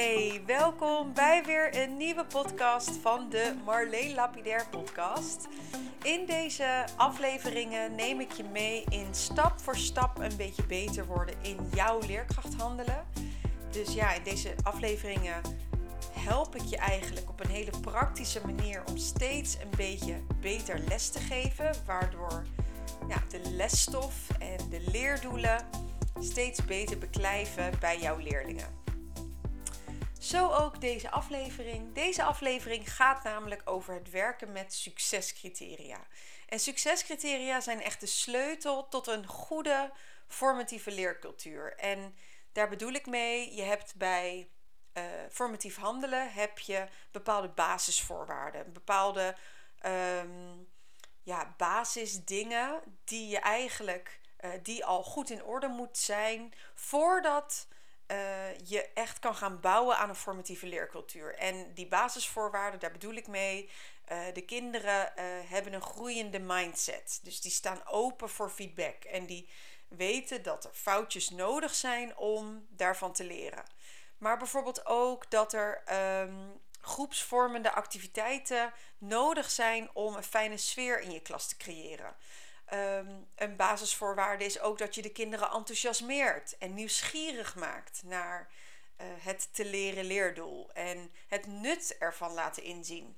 Hey, welkom bij weer een nieuwe podcast van de Marleen Lapidair podcast. In deze afleveringen neem ik je mee in stap voor stap een beetje beter worden in jouw leerkracht handelen. Dus ja, in deze afleveringen help ik je eigenlijk op een hele praktische manier om steeds een beetje beter les te geven, waardoor ja, de lesstof en de leerdoelen steeds beter beklijven bij jouw leerlingen. Zo ook deze aflevering. Deze aflevering gaat namelijk over het werken met succescriteria. En succescriteria zijn echt de sleutel tot een goede formatieve leercultuur. En daar bedoel ik mee, je hebt bij uh, formatief handelen heb je bepaalde basisvoorwaarden, bepaalde um, ja, basisdingen die je eigenlijk uh, die al goed in orde moet zijn voordat uh, je echt kan gaan bouwen aan een formatieve leercultuur. En die basisvoorwaarden, daar bedoel ik mee. Uh, de kinderen uh, hebben een groeiende mindset. Dus die staan open voor feedback. En die weten dat er foutjes nodig zijn om daarvan te leren. Maar bijvoorbeeld ook dat er um, groepsvormende activiteiten nodig zijn om een fijne sfeer in je klas te creëren. Um, een basisvoorwaarde is ook dat je de kinderen enthousiasmeert en nieuwsgierig maakt naar uh, het te leren leerdoel en het nut ervan laten inzien.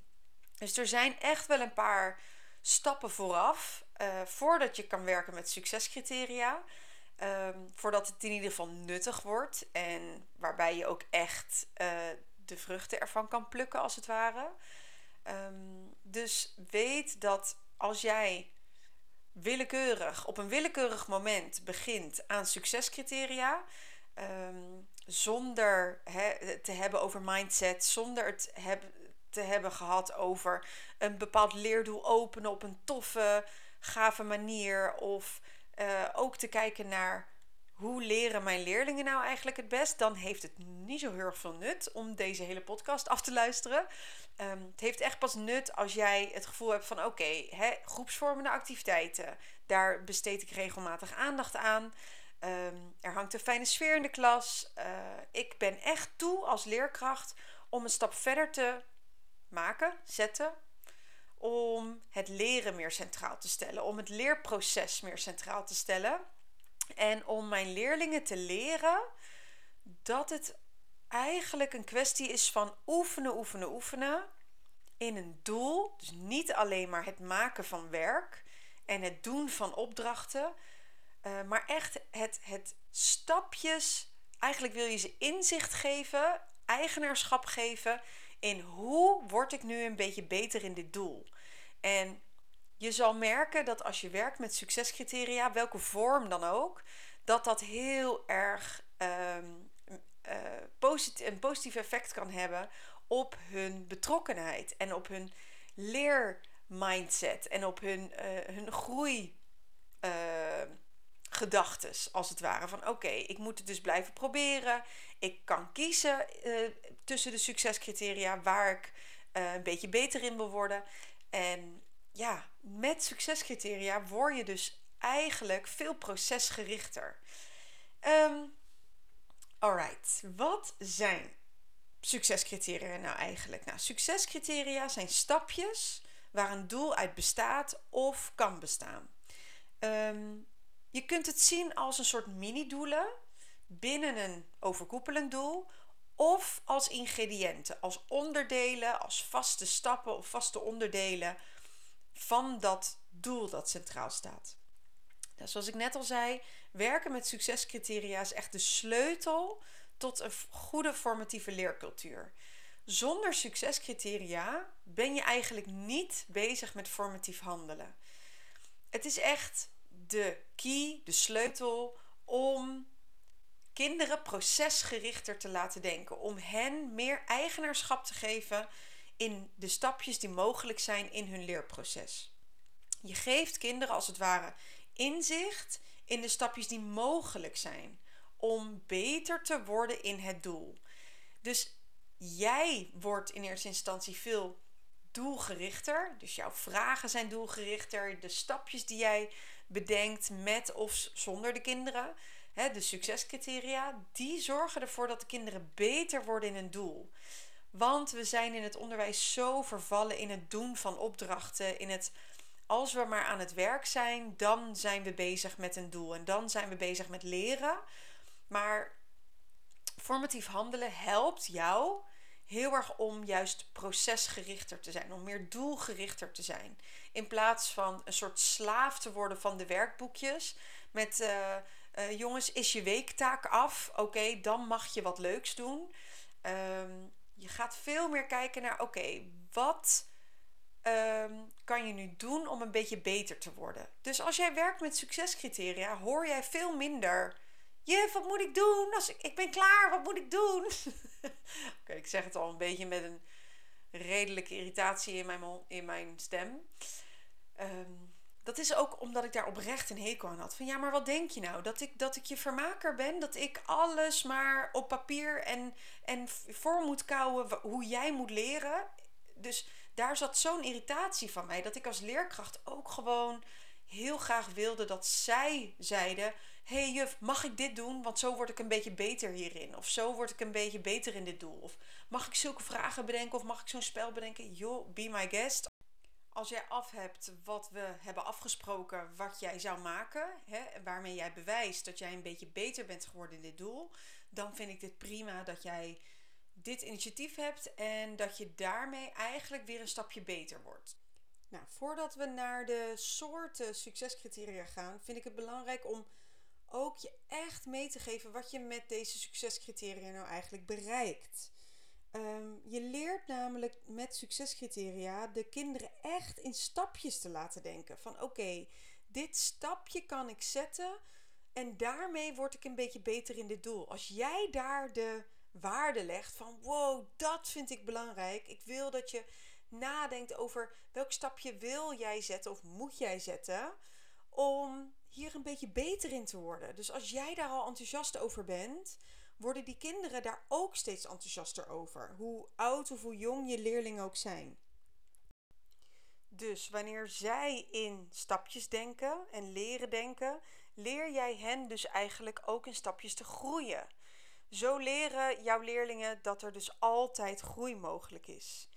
Dus er zijn echt wel een paar stappen vooraf uh, voordat je kan werken met succescriteria. Um, voordat het in ieder geval nuttig wordt en waarbij je ook echt uh, de vruchten ervan kan plukken, als het ware. Um, dus weet dat als jij willekeurig, op een willekeurig moment begint aan succescriteria. Um, zonder he, te hebben over mindset, zonder het te hebben gehad over een bepaald leerdoel openen op een toffe, gave manier. Of uh, ook te kijken naar hoe leren mijn leerlingen nou eigenlijk het best, dan heeft het niet zo heel erg veel nut om deze hele podcast af te luisteren. Um, het heeft echt pas nut als jij het gevoel hebt van oké, groepsvormende activiteiten, daar besteed ik regelmatig aandacht aan. Um, er hangt een fijne sfeer in de klas. Uh, ik ben echt toe als leerkracht om een stap verder te maken, zetten, om het leren meer centraal te stellen, om het leerproces meer centraal te stellen. En om mijn leerlingen te leren dat het eigenlijk een kwestie is van oefenen, oefenen, oefenen in een doel. Dus niet alleen maar het maken van werk en het doen van opdrachten, uh, maar echt het, het stapjes. Eigenlijk wil je ze inzicht geven, eigenaarschap geven in hoe word ik nu een beetje beter in dit doel. En je zal merken dat als je werkt met succescriteria, welke vorm dan ook, dat dat heel erg um, een positief effect kan hebben op hun betrokkenheid en op hun leermindset en op hun, uh, hun groei. Gedachtes, als het ware. Van oké, ik moet het dus blijven proberen. Ik kan kiezen uh, tussen de succescriteria waar ik een beetje beter in wil worden. En ja, met succescriteria word je dus eigenlijk veel procesgerichter. Um, alright, wat zijn succescriteria nou eigenlijk? Nou, succescriteria zijn stapjes waar een doel uit bestaat of kan bestaan. Um, je kunt het zien als een soort mini-doelen binnen een overkoepelend doel of als ingrediënten, als onderdelen, als vaste stappen of vaste onderdelen van dat doel dat centraal staat. Nou, zoals ik net al zei, werken met succescriteria is echt de sleutel tot een goede formatieve leercultuur. Zonder succescriteria ben je eigenlijk niet bezig met formatief handelen. Het is echt de key, de sleutel om kinderen procesgerichter te laten denken. Om hen meer eigenaarschap te geven in de stapjes die mogelijk zijn in hun leerproces. Je geeft kinderen als het ware inzicht in de stapjes die mogelijk zijn om beter te worden in het doel. Dus jij wordt in eerste instantie veel doelgerichter. Dus jouw vragen zijn doelgerichter. De stapjes die jij bedenkt met of zonder de kinderen de succescriteria, die zorgen ervoor dat de kinderen beter worden in een doel. Want we zijn in het onderwijs zo vervallen in het doen van opdrachten, in het als we maar aan het werk zijn, dan zijn we bezig met een doel en dan zijn we bezig met leren. Maar formatief handelen helpt jou heel erg om juist procesgerichter te zijn, om meer doelgerichter te zijn. In plaats van een soort slaaf te worden van de werkboekjes met uh, uh, jongens, is je weektaak af? Oké, dan mag je wat leuks doen. Um, je gaat veel meer kijken naar, oké, wat um, kan je nu doen om een beetje beter te worden? Dus als jij werkt met succescriteria, hoor jij veel minder. Juf, wat moet ik doen? Als ik, ik ben klaar, wat moet ik doen? oké, ik zeg het al een beetje met een redelijke irritatie in mijn, in mijn stem. Um, dat is ook omdat ik daar oprecht een hekel aan had. Van ja, maar wat denk je nou? Dat ik, dat ik je vermaker ben? Dat ik alles maar op papier en, en voor moet kouwen hoe jij moet leren? Dus daar zat zo'n irritatie van mij. Dat ik als leerkracht ook gewoon heel graag wilde dat zij zeiden: hey juf, mag ik dit doen? Want zo word ik een beetje beter hierin. Of zo word ik een beetje beter in dit doel. Of mag ik zulke vragen bedenken? Of mag ik zo'n spel bedenken? Joh, be my guest als jij af hebt wat we hebben afgesproken, wat jij zou maken, hè, waarmee jij bewijst dat jij een beetje beter bent geworden in dit doel, dan vind ik dit prima dat jij dit initiatief hebt en dat je daarmee eigenlijk weer een stapje beter wordt. Nou, voordat we naar de soorten succescriteria gaan, vind ik het belangrijk om ook je echt mee te geven wat je met deze succescriteria nou eigenlijk bereikt. Um, je leert namelijk met succescriteria de kinderen echt in stapjes te laten denken. Van oké, dit stapje kan ik zetten en daarmee word ik een beetje beter in dit doel. Als jij daar de waarde legt van wow, dat vind ik belangrijk. Ik wil dat je nadenkt over welk stapje wil jij zetten of moet jij zetten om hier een beetje beter in te worden. Dus als jij daar al enthousiast over bent, worden die kinderen daar ook steeds enthousiaster over. Hoe oud of hoe jong je leerlingen ook zijn. Dus wanneer zij in stapjes denken en leren denken, leer jij hen dus eigenlijk ook in stapjes te groeien. Zo leren jouw leerlingen dat er dus altijd groei mogelijk is.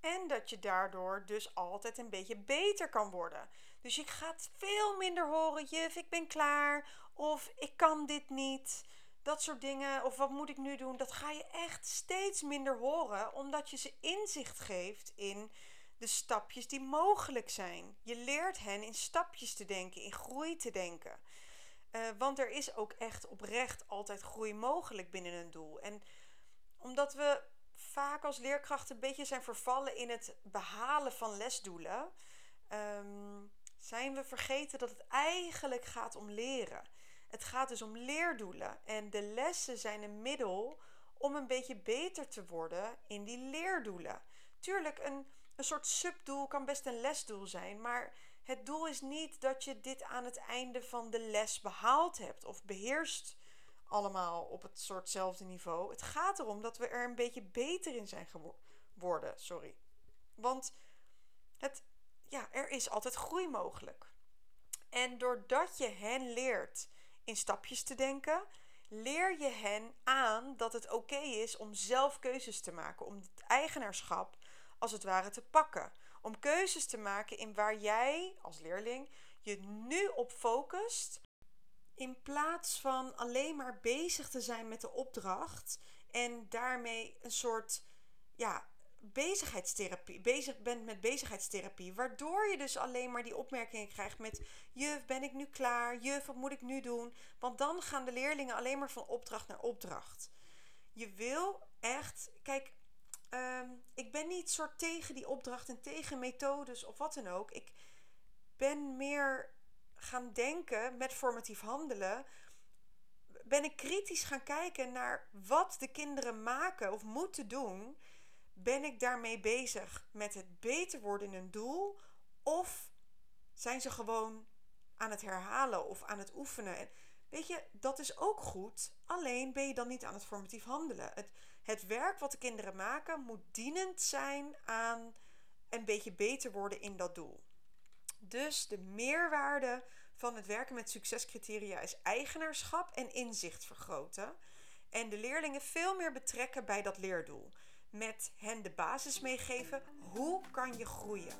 En dat je daardoor dus altijd een beetje beter kan worden. Dus je gaat veel minder horen, juf, ik ben klaar. Of ik kan dit niet dat soort dingen, of wat moet ik nu doen, dat ga je echt steeds minder horen, omdat je ze inzicht geeft in de stapjes die mogelijk zijn. Je leert hen in stapjes te denken, in groei te denken. Uh, want er is ook echt oprecht altijd groei mogelijk binnen een doel. En omdat we vaak als leerkrachten een beetje zijn vervallen in het behalen van lesdoelen, um, zijn we vergeten dat het eigenlijk gaat om leren. Het gaat dus om leerdoelen. En de lessen zijn een middel om een beetje beter te worden in die leerdoelen. Tuurlijk, een, een soort subdoel kan best een lesdoel zijn, maar het doel is niet dat je dit aan het einde van de les behaald hebt of beheerst allemaal op het soortzelfde niveau. Het gaat erom dat we er een beetje beter in zijn geworden. Sorry. Want het, ja, er is altijd groei mogelijk. En doordat je hen leert in stapjes te denken, leer je hen aan dat het oké is om zelf keuzes te maken, om het eigenaarschap als het ware te pakken. Om keuzes te maken in waar jij als leerling je nu op focust. In plaats van alleen maar bezig te zijn met de opdracht en daarmee een soort ja, bezigheidstherapie, bezig bent met bezigheidstherapie. Waardoor je dus alleen maar die opmerkingen krijgt met... Juf, ben ik nu klaar? Juf, wat moet ik nu doen? Want dan gaan de leerlingen alleen maar van opdracht naar opdracht. Je wil echt... Kijk, ehm, ik ben niet soort tegen die opdracht en tegen methodes of wat dan ook. Ik ben meer gaan denken met formatief handelen ben ik kritisch gaan kijken naar wat de kinderen maken of moeten doen ben ik daarmee bezig met het beter worden in een doel? Of zijn ze gewoon aan het herhalen of aan het oefenen? weet je, dat is ook goed. Alleen ben je dan niet aan het formatief handelen. Het, het werk wat de kinderen maken moet dienend zijn aan een beetje beter worden in dat doel. Dus de meerwaarde van het werken met succescriteria is eigenaarschap en inzicht vergroten. En de leerlingen veel meer betrekken bij dat leerdoel. Met hen de basis meegeven. Hoe kan je groeien?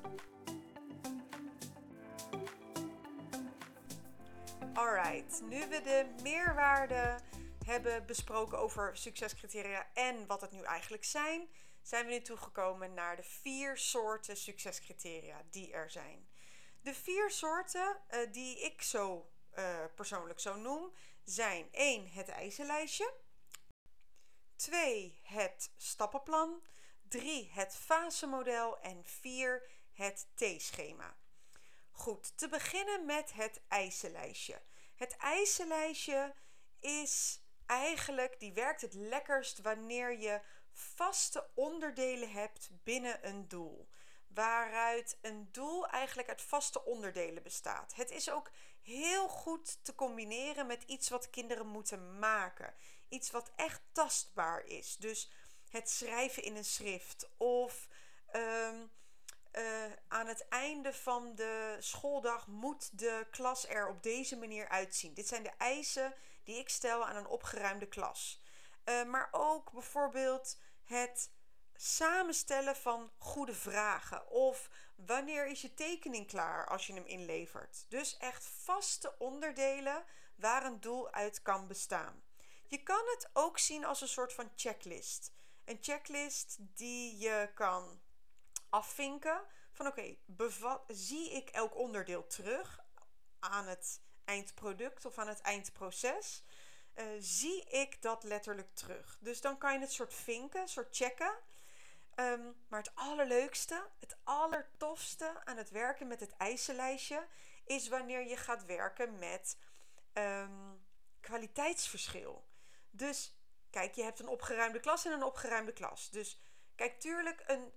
Alright, nu we de meerwaarde hebben besproken over succescriteria en wat het nu eigenlijk zijn, zijn we nu toegekomen naar de vier soorten succescriteria die er zijn. De vier soorten uh, die ik zo uh, persoonlijk zo noem zijn 1. Het eisenlijstje. 2. Het stappenplan. 3. Het fasemodel. En 4. Het T-schema. Goed, te beginnen met het eisenlijstje. Het eisenlijstje is eigenlijk, die werkt het lekkerst wanneer je vaste onderdelen hebt binnen een doel. Waaruit een doel eigenlijk uit vaste onderdelen bestaat. Het is ook heel goed te combineren met iets wat kinderen moeten maken. Iets wat echt tastbaar is. Dus het schrijven in een schrift of um, uh, aan het einde van de schooldag moet de klas er op deze manier uitzien. Dit zijn de eisen die ik stel aan een opgeruimde klas. Uh, maar ook bijvoorbeeld het samenstellen van goede vragen. Of wanneer is je tekening klaar als je hem inlevert. Dus echt vaste onderdelen waar een doel uit kan bestaan. Je kan het ook zien als een soort van checklist. Een checklist die je kan afvinken van oké, zie ik elk onderdeel terug aan het eindproduct of aan het eindproces. Uh, zie ik dat letterlijk terug. Dus dan kan je het soort vinken, soort checken. Um, maar het allerleukste, het allertofste aan het werken met het eisenlijstje is wanneer je gaat werken met um, kwaliteitsverschil. Dus kijk, je hebt een opgeruimde klas en een opgeruimde klas. Dus kijk, tuurlijk, een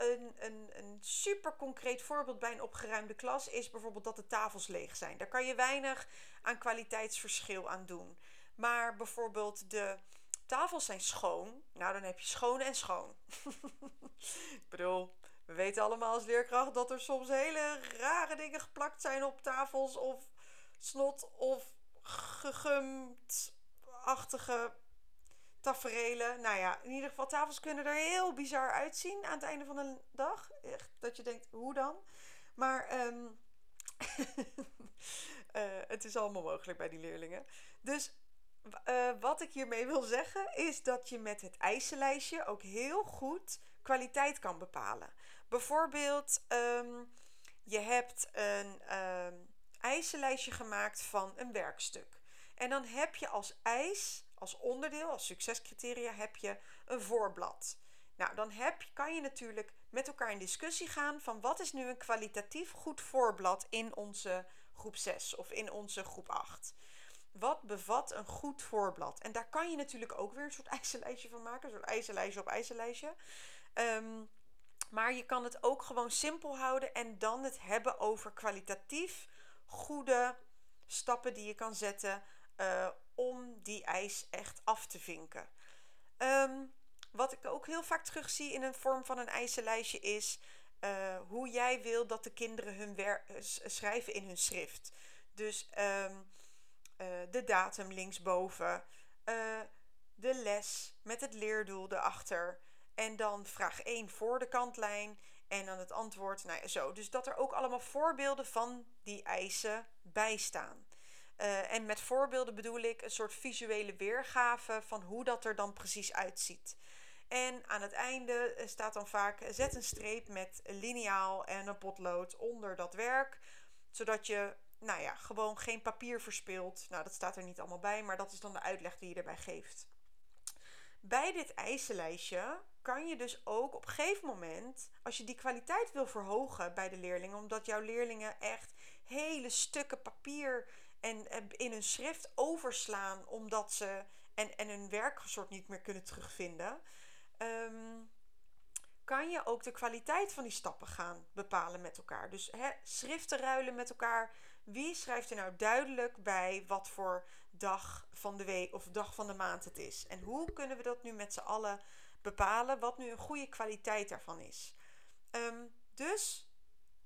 een, een, een super concreet voorbeeld bij een opgeruimde klas is bijvoorbeeld dat de tafels leeg zijn. Daar kan je weinig aan kwaliteitsverschil aan doen. Maar bijvoorbeeld de tafels zijn schoon. Nou, dan heb je schoon en schoon. Ik bedoel, we weten allemaal als leerkracht dat er soms hele rare dingen geplakt zijn op tafels. Of snot of gegumd-achtige taferelen. Nou ja, in ieder geval, tafels kunnen er heel bizar uitzien aan het einde van de dag. Echt, dat je denkt, hoe dan? Maar um, uh, het is allemaal mogelijk bij die leerlingen. Dus uh, wat ik hiermee wil zeggen is dat je met het eisenlijstje ook heel goed kwaliteit kan bepalen. Bijvoorbeeld, um, je hebt een um, eisenlijstje gemaakt van een werkstuk. En dan heb je als eis als onderdeel, als succescriteria, heb je een voorblad. Nou, dan heb, kan je natuurlijk met elkaar in discussie gaan van wat is nu een kwalitatief goed voorblad in onze groep 6 of in onze groep 8. Wat bevat een goed voorblad? En daar kan je natuurlijk ook weer een soort eisenlijstje van maken, een soort eisenlijstje op eisenlijstje. Um, maar je kan het ook gewoon simpel houden en dan het hebben over kwalitatief goede stappen die je kan zetten uh, om die eis echt af te vinken. Um, wat ik ook heel vaak terugzie in een vorm van een eisenlijstje is uh, hoe jij wil dat de kinderen hun eh, schrijven in hun schrift. Dus uh, de datum linksboven, uh, de les met het leerdoel erachter. En dan vraag 1 voor de kantlijn en dan het antwoord, nou ja, zo. Dus dat er ook allemaal voorbeelden van die eisen bij staan. Uh, en met voorbeelden bedoel ik een soort visuele weergave van hoe dat er dan precies uitziet. En aan het einde eh, staat dan vaak zet een streep met liniaal en een potlood onder dat werk. Zodat je nou ja, gewoon geen papier verspilt. Nou, dat staat er niet allemaal bij, maar dat is dan de uitleg die je erbij geeft. Bij dit eisenlijstje kan je dus ook op een gegeven moment, als je die kwaliteit wil verhogen bij de leerlingen, omdat jouw leerlingen echt hele stukken papier en in hun schrift overslaan omdat ze en, en hun werksoort niet meer kunnen terugvinden, um, kan je ook de kwaliteit van die stappen gaan bepalen met elkaar. Dus schriften ruilen met elkaar. Wie schrijft er nou duidelijk bij wat voor dag van de week of dag van de maand het is? En hoe kunnen we dat nu met z'n allen bepalen wat nu een goede kwaliteit daarvan is? Um, dus,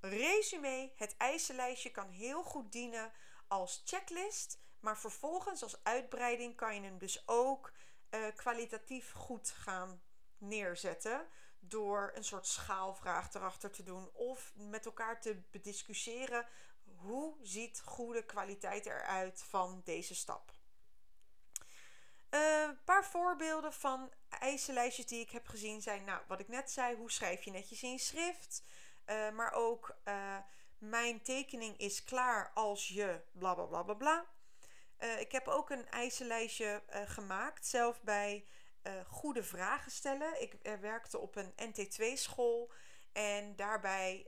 resume, het eisenlijstje kan heel goed dienen als checklist. Maar vervolgens als uitbreiding kan je hem dus ook uh, kwalitatief goed gaan neerzetten. Door een soort schaalvraag erachter te doen. Of met elkaar te bediscussiëren. Hoe ziet goede kwaliteit eruit van deze stap? Een uh, paar voorbeelden van eisenlijstjes die ik heb gezien zijn, nou, wat ik net zei, hoe schrijf je netjes in schrift. Uh, maar ook uh, mijn tekening is klaar als je bla bla bla bla bla. Ik heb ook een eisenlijstje gemaakt, zelf bij goede vragen stellen. Ik werkte op een NT2-school en daarbij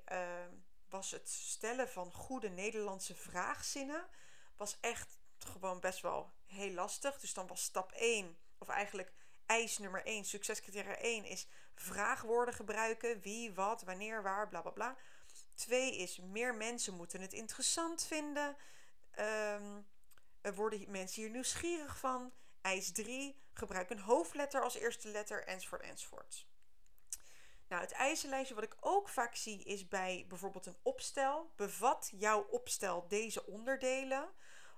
was het stellen van goede Nederlandse vraagzinnen was echt gewoon best wel heel lastig. Dus dan was stap 1, of eigenlijk eis nummer 1, succescriteria 1 is vraagwoorden gebruiken. Wie, wat, wanneer, waar, bla bla bla. 2 is meer mensen moeten het interessant vinden. Um, worden mensen hier nieuwsgierig van? Eis 3, gebruik een hoofdletter als eerste letter, enzovoort, enzovoort. Nou, het eisenlijstje wat ik ook vaak zie is bij bijvoorbeeld een opstel. Bevat jouw opstel deze onderdelen?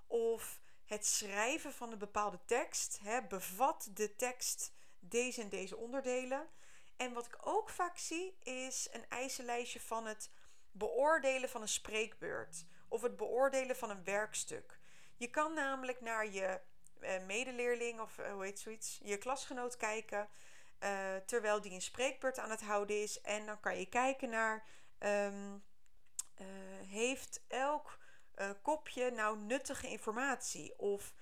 Of het schrijven van een bepaalde tekst. Hè, bevat de tekst deze en deze onderdelen. En wat ik ook vaak zie is een eisenlijstje van het beoordelen van een spreekbeurt of het beoordelen van een werkstuk. Je kan namelijk naar je eh, medeleerling of uh, hoe heet zoiets, je klasgenoot kijken uh, terwijl die een spreekbeurt aan het houden is. En dan kan je kijken naar um, heeft elk uh, kopje nou nuttige informatie? Of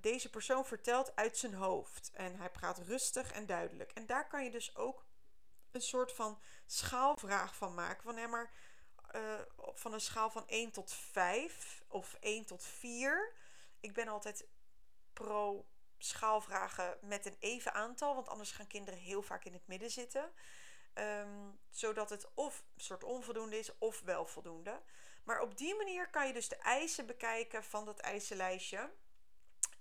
deze persoon vertelt uit zijn hoofd en hij praat rustig en duidelijk. En daar kan je dus ook een soort van schaalvraag van maken. Van, ja, maar van een schaal van 1 tot 5 of 1 tot 4. Ik ben altijd pro schaalvragen met een even aantal, want anders gaan kinderen heel vaak in het midden zitten. Um, zodat het of een soort onvoldoende is of wel voldoende. Maar op die manier kan je dus de eisen bekijken van dat eisenlijstje.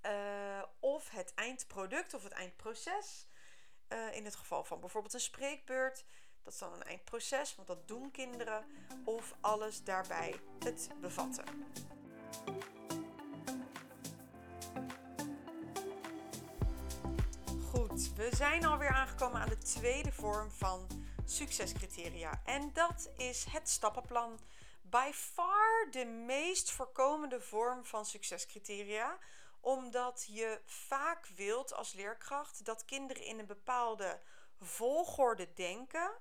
Uh, of het eindproduct of het eindproces. Uh, in het geval van bijvoorbeeld een spreekbeurt. Dat is dan een eindproces, want dat doen kinderen. Of alles daarbij het bevatten. We zijn alweer aangekomen aan de tweede vorm van succescriteria. En dat is het stappenplan. By far de meest voorkomende vorm van succescriteria omdat je vaak wilt als leerkracht dat kinderen in een bepaalde volgorde denken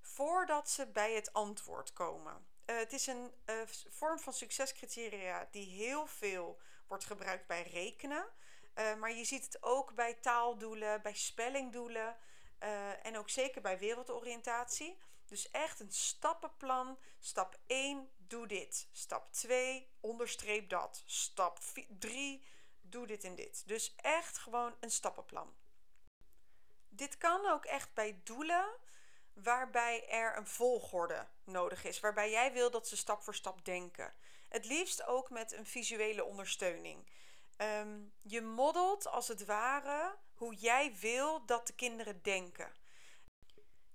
voordat ze bij het antwoord komen. Uh, het is een uh, vorm van succescriteria die heel veel wordt gebruikt bij rekenen. Uh, maar je ziet het ook bij taaldoelen, bij spellingdoelen. Uh, en ook zeker bij wereldoriëntatie. Dus echt een stappenplan. Stap 1, doe dit. Stap 2, onderstreep dat. Stap 3, doe dit en dit. Dus echt gewoon een stappenplan. Dit kan ook echt bij doelen waarbij er een volgorde nodig is. Waarbij jij wil dat ze stap voor stap denken. Het liefst ook met een visuele ondersteuning. Um, je modelt als het ware hoe jij wil dat de kinderen denken.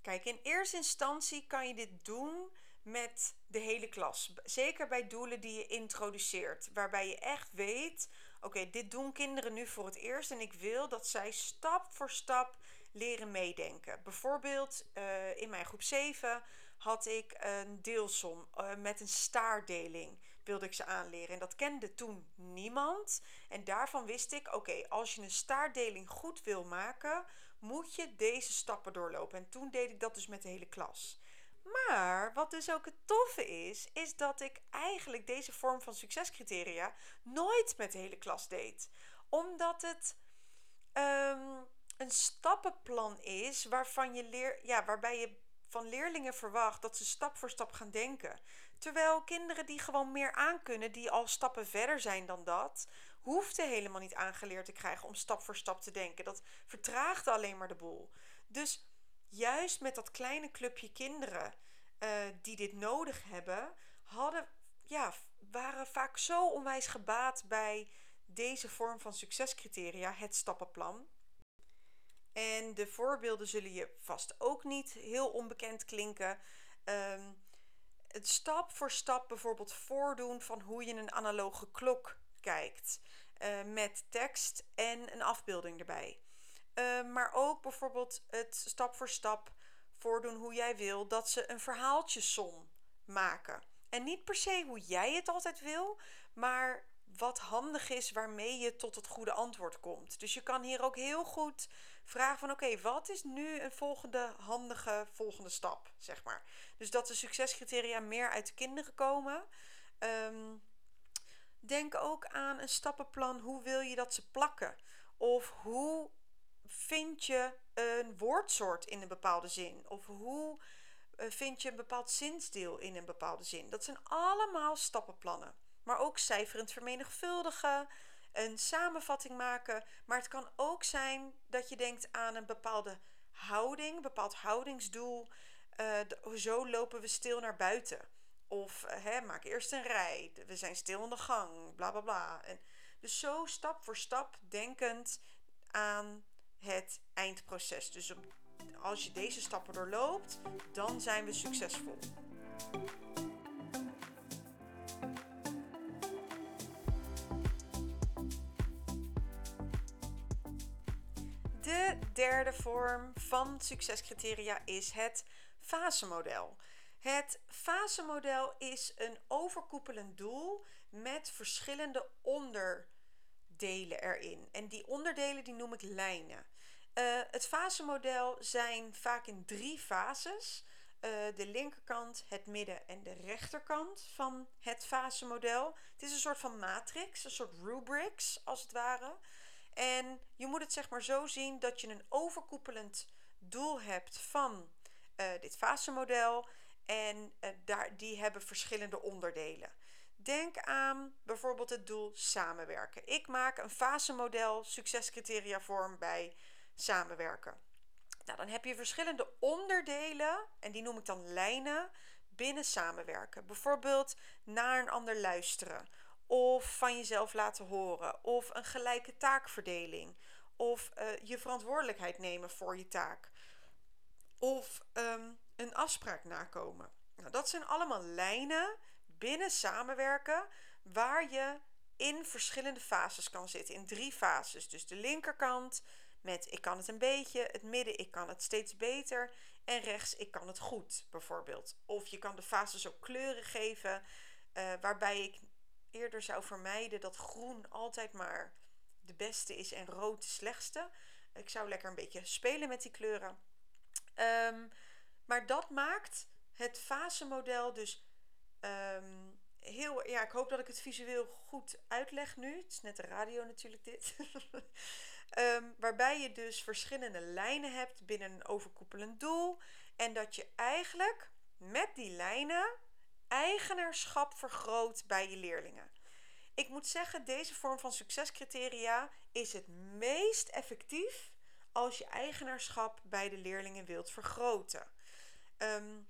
Kijk, in eerste instantie kan je dit doen met de hele klas. Zeker bij doelen die je introduceert, waarbij je echt weet: oké, dit doen kinderen nu voor het eerst en ik wil dat zij stap voor stap leren meedenken. Bijvoorbeeld uh, in mijn groep 7 had ik een deelsom uh, met een staardeling wilde ik ze aanleren en dat kende toen niemand en daarvan wist ik oké als je een staardeling goed wil maken moet je deze stappen doorlopen en toen deed ik dat dus met de hele klas maar wat dus ook het toffe is, is dat ik eigenlijk deze vorm van succescriteria nooit met de hele klas deed. Omdat het um, een stappenplan is waarvan je leer, ja, waarbij je van leerlingen verwacht dat ze stap voor stap gaan denken. Terwijl kinderen die gewoon meer aankunnen, die al stappen verder zijn dan dat, hoefden helemaal niet aangeleerd te krijgen om stap voor stap te denken. Dat vertraagde alleen maar de boel. Dus juist met dat kleine clubje kinderen uh, die dit nodig hebben, hadden, ja, waren vaak zo onwijs gebaat bij deze vorm van succescriteria, het stappenplan. En de voorbeelden zullen je vast ook niet heel onbekend klinken. Um, het stap voor stap bijvoorbeeld voordoen van hoe je een analoge klok kijkt. Uh, met tekst en een afbeelding erbij. Uh, maar ook bijvoorbeeld het stap voor stap voordoen hoe jij wil dat ze een verhaaltjesom maken. En niet per se hoe jij het altijd wil, maar wat handig is waarmee je tot het goede antwoord komt. Dus je kan hier ook heel goed vragen van oké, wat is nu een volgende handige volgende stap, zeg maar. Dus dat de succescriteria meer uit de kinderen komen. Um, denk ook aan een stappenplan. Hoe wil je dat ze plakken? Of hoe vind je een woordsoort in een bepaalde zin? Of hoe eh, vind je een bepaald zinsdeel in een bepaalde zin? Dat zijn allemaal stappenplannen. Maar ook cijferend vermenigvuldigen, een samenvatting maken. Maar het kan ook zijn dat je denkt aan een bepaalde houding, bepaald houdingsdoel. Uh, zo lopen we stil naar buiten. Of uh, hè, maak eerst een rij. We zijn stil in de gang. Bla bla bla. En dus zo stap voor stap denkend aan het eindproces. Dus als je deze stappen doorloopt, dan zijn we succesvol. De derde vorm van succescriteria is het fasemodel. Het fasemodel is een overkoepelend doel met verschillende onderdelen erin. En die onderdelen die noem ik lijnen. Uh, het fasemodel zijn vaak in drie fases. Uh, de linkerkant, het midden en de rechterkant van het fasemodel. Het is een soort van matrix, een soort rubrics als het ware. En je moet het zeg maar zo zien dat je een overkoepelend doel hebt van uh, dit fasemodel. En uh, daar, die hebben verschillende onderdelen. Denk aan bijvoorbeeld het doel samenwerken. Ik maak een fasemodel succescriteria vorm bij samenwerken. Nou, dan heb je verschillende onderdelen en die noem ik dan lijnen binnen samenwerken. Bijvoorbeeld naar een ander luisteren of van jezelf laten horen of een gelijke taakverdeling of uh, je verantwoordelijkheid nemen voor je taak of um, een afspraak nakomen. Nou, dat zijn allemaal lijnen binnen samenwerken waar je in verschillende fases kan zitten. In drie fases. Dus de linkerkant met ik kan het een beetje, het midden ik kan het steeds beter en rechts ik kan het goed bijvoorbeeld. Of je kan de fases ook kleuren geven uh, waarbij ik eerder zou vermijden dat groen altijd maar de beste is en rood de slechtste. Ik zou lekker een beetje spelen met die kleuren. Um, maar dat maakt het fasemodel dus um, heel. Ja, ik hoop dat ik het visueel goed uitleg nu. Het is net de radio natuurlijk dit. um, waarbij je dus verschillende lijnen hebt binnen een overkoepelend doel. En dat je eigenlijk met die lijnen eigenaarschap vergroot bij je leerlingen. Ik moet zeggen, deze vorm van succescriteria is het meest effectief als je eigenaarschap bij de leerlingen wilt vergroten. Um,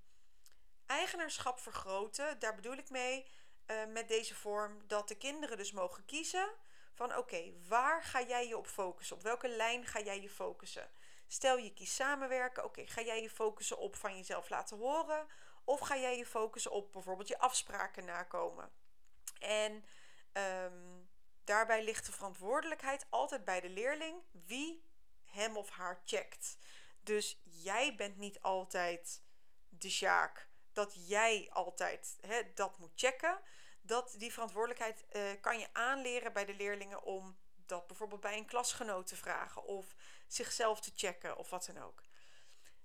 eigenaarschap vergroten, daar bedoel ik mee uh, met deze vorm dat de kinderen dus mogen kiezen van oké, waar ga jij je op focussen? Op welke lijn ga jij je focussen? Stel je kiest samenwerken, oké, ga jij je focussen op van jezelf laten horen? Of ga jij je focussen op bijvoorbeeld je afspraken nakomen? En um, daarbij ligt de verantwoordelijkheid altijd bij de leerling wie hem of haar checkt. Dus jij bent niet altijd de Sjaak dat jij altijd hè, dat moet checken. Dat die verantwoordelijkheid uh, kan je aanleren bij de leerlingen om dat bijvoorbeeld bij een klasgenoot te vragen of zichzelf te checken of wat dan ook.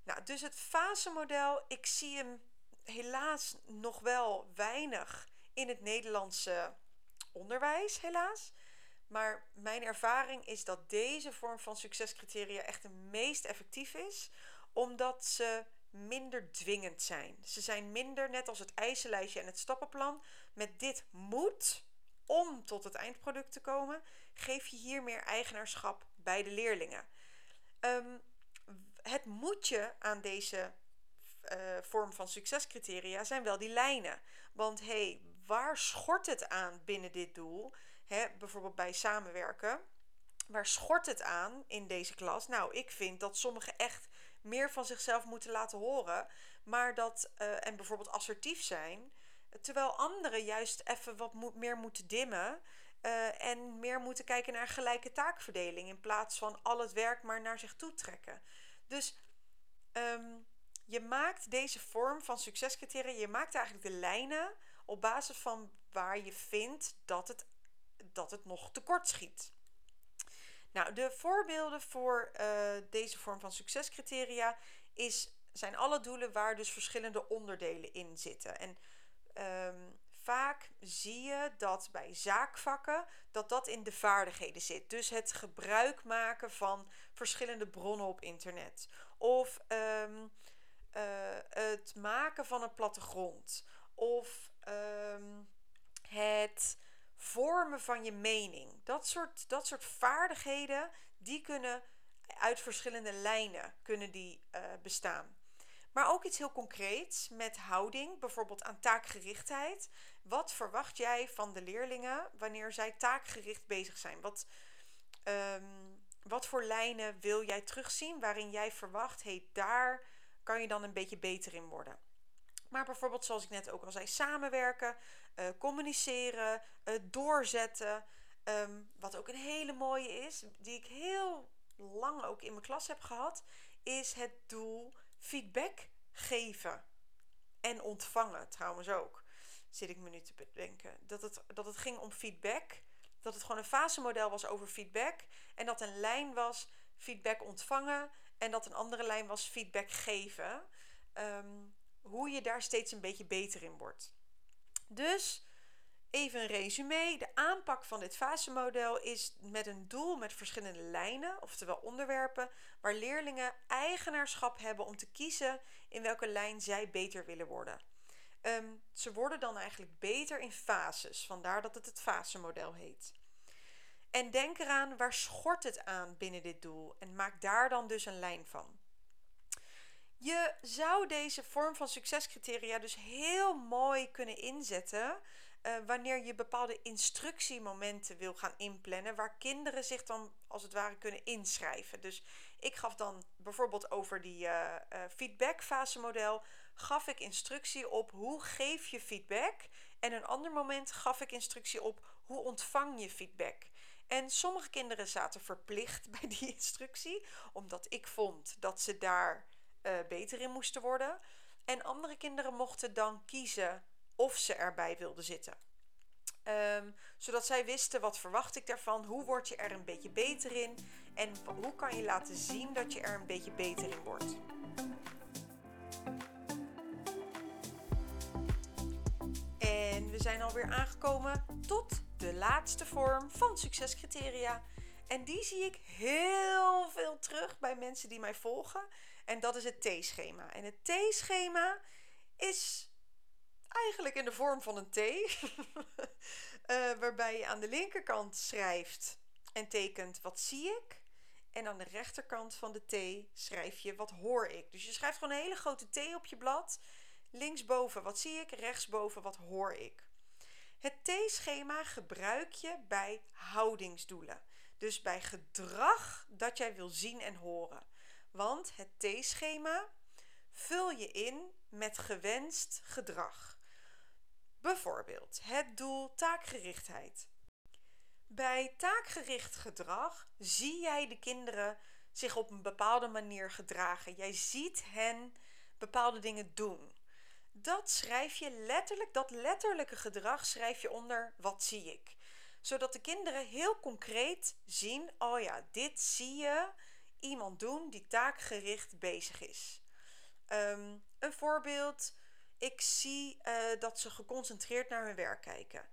Nou, dus het fasemodel, ik zie hem helaas nog wel weinig in het Nederlandse onderwijs, helaas. Maar mijn ervaring is dat deze vorm van succescriteria echt de meest effectief is, omdat ze minder dwingend zijn. Ze zijn minder, net als het eisenlijstje en het stappenplan, met dit moet om tot het eindproduct te komen, geef je hier meer eigenaarschap bij de leerlingen. Um, het moetje aan deze uh, vorm van succescriteria zijn wel die lijnen. Want hé, hey, waar schort het aan binnen dit doel? Hè, bijvoorbeeld bij samenwerken. Waar schort het aan in deze klas? Nou, ik vind dat sommigen echt meer van zichzelf moeten laten horen. maar dat, uh, en bijvoorbeeld assertief zijn, terwijl anderen juist even wat meer moeten dimmen uh, en meer moeten kijken naar gelijke taakverdeling in plaats van al het werk maar naar zich toe trekken. Dus um, je maakt deze vorm van succescriteria, je maakt eigenlijk de lijnen op basis van waar je vindt dat het, dat het nog tekort schiet. Nou, de voorbeelden voor uh, deze vorm van succescriteria is, zijn alle doelen waar dus verschillende onderdelen in zitten. En um, vaak zie je dat bij zaakvakken dat dat in de vaardigheden zit. Dus het gebruik maken van verschillende bronnen op internet. Of uh, het maken van een plattegrond. Of um, het vormen van je mening. Dat soort, dat soort vaardigheden, die kunnen uit verschillende lijnen kunnen die, uh, bestaan. Maar ook iets heel concreets met houding, bijvoorbeeld aan taakgerichtheid. Wat verwacht jij van de leerlingen wanneer zij taakgericht bezig zijn? Wat, um, wat voor lijnen wil jij terugzien waarin jij verwacht, hey, daar kan je dan een beetje beter in worden? Maar bijvoorbeeld, zoals ik net ook al zei, samenwerken, uh, communiceren, uh, doorzetten. Um, wat ook een hele mooie is, die ik heel lang ook in mijn klas heb gehad, is het doel feedback geven. En ontvangen trouwens ook. Zit ik me nu te bedenken. Dat het, dat het ging om feedback. Dat het gewoon een fasemodel was over feedback. En dat een lijn was feedback ontvangen. En dat een andere lijn was feedback geven. Um, hoe je daar steeds een beetje beter in wordt. Dus even een resume. De aanpak van dit fasemodel is met een doel met verschillende lijnen, oftewel onderwerpen, waar leerlingen eigenaarschap hebben om te kiezen in welke lijn zij beter willen worden. Um, ze worden dan eigenlijk beter in fases, vandaar dat het het fasemodel heet. En denk eraan waar schort het aan binnen dit doel en maak daar dan dus een lijn van. Je zou deze vorm van succescriteria dus heel mooi kunnen inzetten uh, wanneer je bepaalde instructiemomenten wil gaan inplannen, waar kinderen zich dan als het ware kunnen inschrijven. Dus ik gaf dan bijvoorbeeld over die uh, uh, feedbackfase model, gaf ik instructie op hoe geef je feedback. En een ander moment gaf ik instructie op hoe ontvang je feedback. En sommige kinderen zaten verplicht bij die instructie, omdat ik vond dat ze daar uh, beter in moesten worden. En andere kinderen mochten dan kiezen of ze erbij wilden zitten. Um, zodat zij wisten wat verwacht ik daarvan, hoe word je er een beetje beter in en hoe kan je laten zien dat je er een beetje beter in wordt. En we zijn alweer aangekomen tot de laatste vorm van succescriteria. En die zie ik heel veel terug bij mensen die mij volgen. En dat is het T-schema. En het T-schema is eigenlijk in de vorm van een T. uh, waarbij je aan de linkerkant schrijft en tekent wat zie ik. En aan de rechterkant van de T schrijf je wat hoor ik. Dus je schrijft gewoon een hele grote T op je blad. Linksboven wat zie ik, rechtsboven wat hoor ik. Het T-schema gebruik je bij houdingsdoelen. Dus bij gedrag dat jij wil zien en horen. Want het T-schema vul je in met gewenst gedrag. Bijvoorbeeld het doel taakgerichtheid. Bij taakgericht gedrag zie jij de kinderen zich op een bepaalde manier gedragen. Jij ziet hen bepaalde dingen doen. Dat schrijf je letterlijk, dat letterlijke gedrag schrijf je onder wat zie ik. Zodat de kinderen heel concreet zien, oh ja, dit zie je iemand doen die taakgericht bezig is. Um, een voorbeeld, ik zie uh, dat ze geconcentreerd naar hun werk kijken.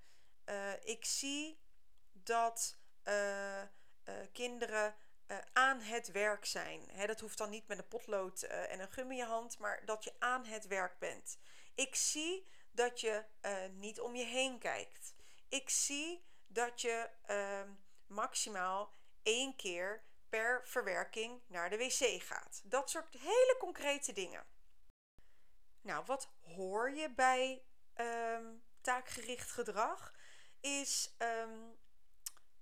Uh, ik zie dat uh, kinderen aan het werk zijn. Dat hoeft dan niet met een potlood en een gum in je hand, maar dat je aan het werk bent. Ik zie dat je niet om je heen kijkt. Ik zie dat je ehm, maximaal één keer per verwerking naar de wc gaat. Dat soort hele concrete dingen. Nou, wat hoor je bij um, taakgericht gedrag? Is, um,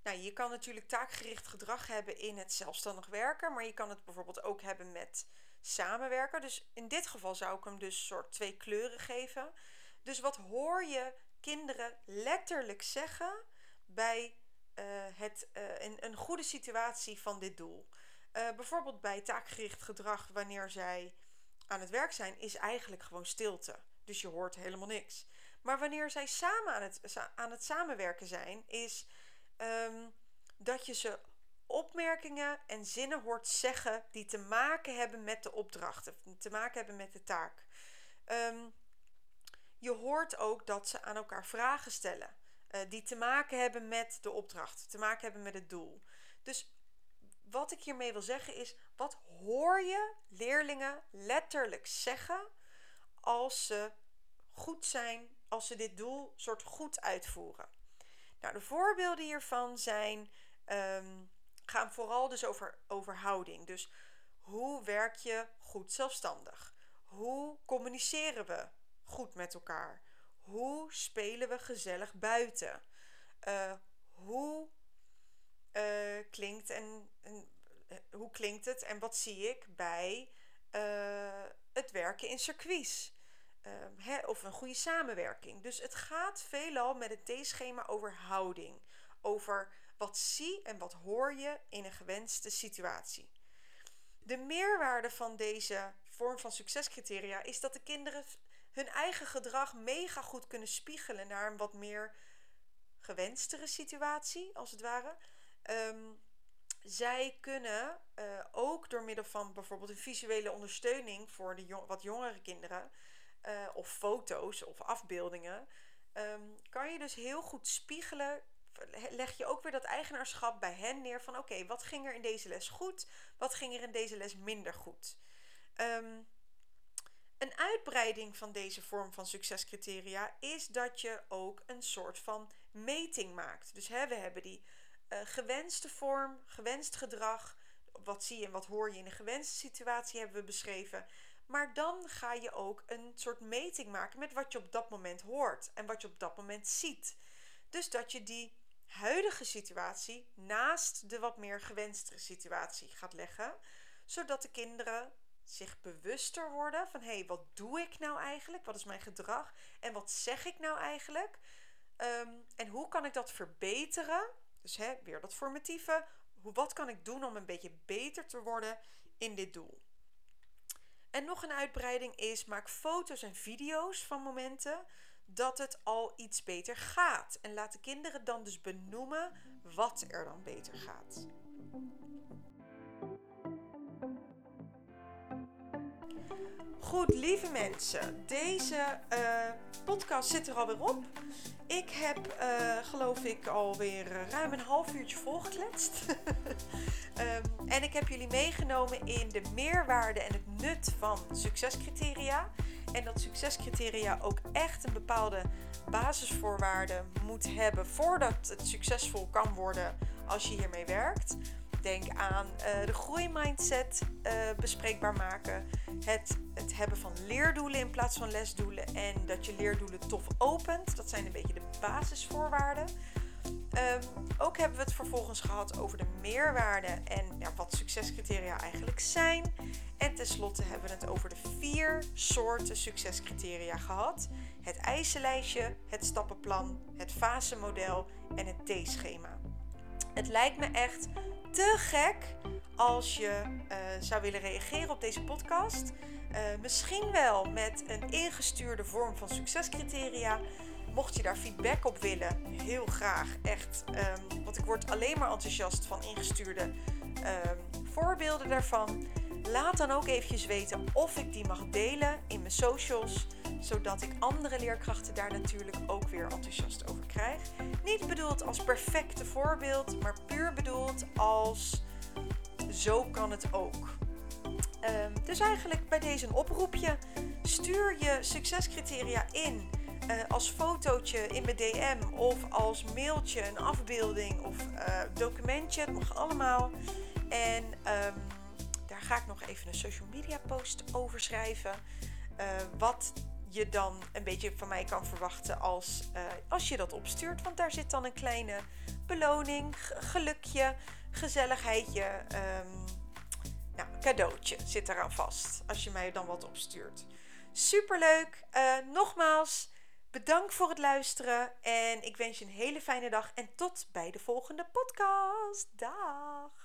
nou, je kan natuurlijk taakgericht gedrag hebben in het zelfstandig werken, maar je kan het bijvoorbeeld ook hebben met samenwerken. Dus in dit geval zou ik hem dus soort twee kleuren geven. Dus wat hoor je kinderen letterlijk zeggen bij uh, het, uh, een, een, goede situatie van dit doel? Uh, bijvoorbeeld bij taakgericht gedrag, wanneer zij aan het werk zijn, is eigenlijk gewoon stilte. Dus je hoort helemaal niks. Maar wanneer zij samen aan het, aan het samenwerken zijn, is um, dat je ze opmerkingen en zinnen hoort zeggen die te maken hebben met de opdracht, te maken hebben met de taak. Um, je hoort ook dat ze aan elkaar vragen stellen uh, die te maken hebben met de opdracht, te maken hebben met het doel. Dus wat ik hiermee wil zeggen is: wat hoor je leerlingen letterlijk zeggen als ze goed zijn, als ze dit doel soort goed uitvoeren? Nou, de voorbeelden hiervan zijn, um, gaan vooral dus over, over houding. Dus hoe werk je goed zelfstandig? Hoe communiceren we goed met elkaar? Hoe spelen we gezellig buiten? Uh, hoe, uh, klinkt en, en uh, hoe klinkt het en wat zie ik bij het werken in circuits? He, of een goede samenwerking. Dus het gaat veelal met het T-schema over houding. Over wat zie en wat hoor je in een gewenste situatie. De meerwaarde van deze vorm van succescriteria is dat de kinderen hun eigen gedrag mega goed kunnen spiegelen naar een wat meer gewenstere situatie, als het ware. Um, zij kunnen uh, ook door middel van bijvoorbeeld een visuele ondersteuning voor de wat jongere kinderen, uh, of foto's of afbeeldingen, um, kan je dus heel goed spiegelen. Leg je ook weer dat eigenaarschap bij hen neer van oké, wat ging er in deze les goed, wat ging er in deze les minder goed. Um, een uitbreiding van deze vorm van succescriteria is dat je ook een soort van meting maakt. Dus hè, we hebben die uh, gewenste vorm, gewenst gedrag. Wat zie je en wat hoor je in een gewenste situatie hebben we beschreven. Maar dan ga je ook een soort meting maken met wat je op dat moment hoort en wat je op dat moment ziet. Dus dat je die huidige situatie naast de wat meer gewenstere situatie gaat leggen, zodat de kinderen zich bewuster worden van hé, hey, wat doe ik nou eigenlijk? Wat is mijn gedrag? En wat zeg ik nou eigenlijk? Um, en hoe kan ik dat verbeteren? Dus hè, weer dat formatieve. Hoe, wat kan ik doen om een beetje beter te worden in dit doel? En nog een uitbreiding is: maak foto's en video's van momenten dat het al iets beter gaat. En laat de kinderen dan dus benoemen wat er dan beter gaat. Goed, lieve mensen, deze uh, podcast zit er alweer op. Ik heb, uh, geloof ik, alweer ruim een half uurtje volgekletst. um, en ik heb jullie meegenomen in de meerwaarde en het nut van succescriteria. En dat succescriteria ook echt een bepaalde basisvoorwaarde moet hebben voordat het succesvol kan worden als je hiermee werkt. Denk aan uh, de groeimindset uh, bespreekbaar maken. Het, het hebben van leerdoelen in plaats van lesdoelen. En dat je leerdoelen tof opent. Dat zijn een beetje de basisvoorwaarden. Um, ook hebben we het vervolgens gehad over de meerwaarde en ja, wat succescriteria eigenlijk zijn. En tenslotte hebben we het over de vier soorten succescriteria gehad: het eisenlijstje, het stappenplan, het fasemodel en het T-schema. Het lijkt me echt te gek als je uh, zou willen reageren op deze podcast. Uh, misschien wel met een ingestuurde vorm van succescriteria. Mocht je daar feedback op willen, heel graag. Echt, um, want ik word alleen maar enthousiast van ingestuurde um, voorbeelden daarvan. Laat dan ook eventjes weten of ik die mag delen in mijn socials zodat ik andere leerkrachten daar natuurlijk ook weer enthousiast over krijg. Niet bedoeld als perfecte voorbeeld, maar puur bedoeld als zo kan het ook. Um, dus eigenlijk bij deze een oproepje. Stuur je succescriteria in uh, als fotootje in mijn DM of als mailtje, een afbeelding of uh, documentje. Het mag allemaal. En daar ga ik nog even een social media post over schrijven. Uh, wat je dan een beetje van mij kan verwachten als, uh, als je dat opstuurt. Want daar zit dan een kleine beloning, gelukje, gezelligheidje. Um, Nou, cadeautje zit eraan vast als je mij dan wat opstuurt. Superleuk. Uh, nogmaals, bedankt voor het luisteren. En ik wens je een hele fijne dag. En tot bij de volgende podcast. Dag.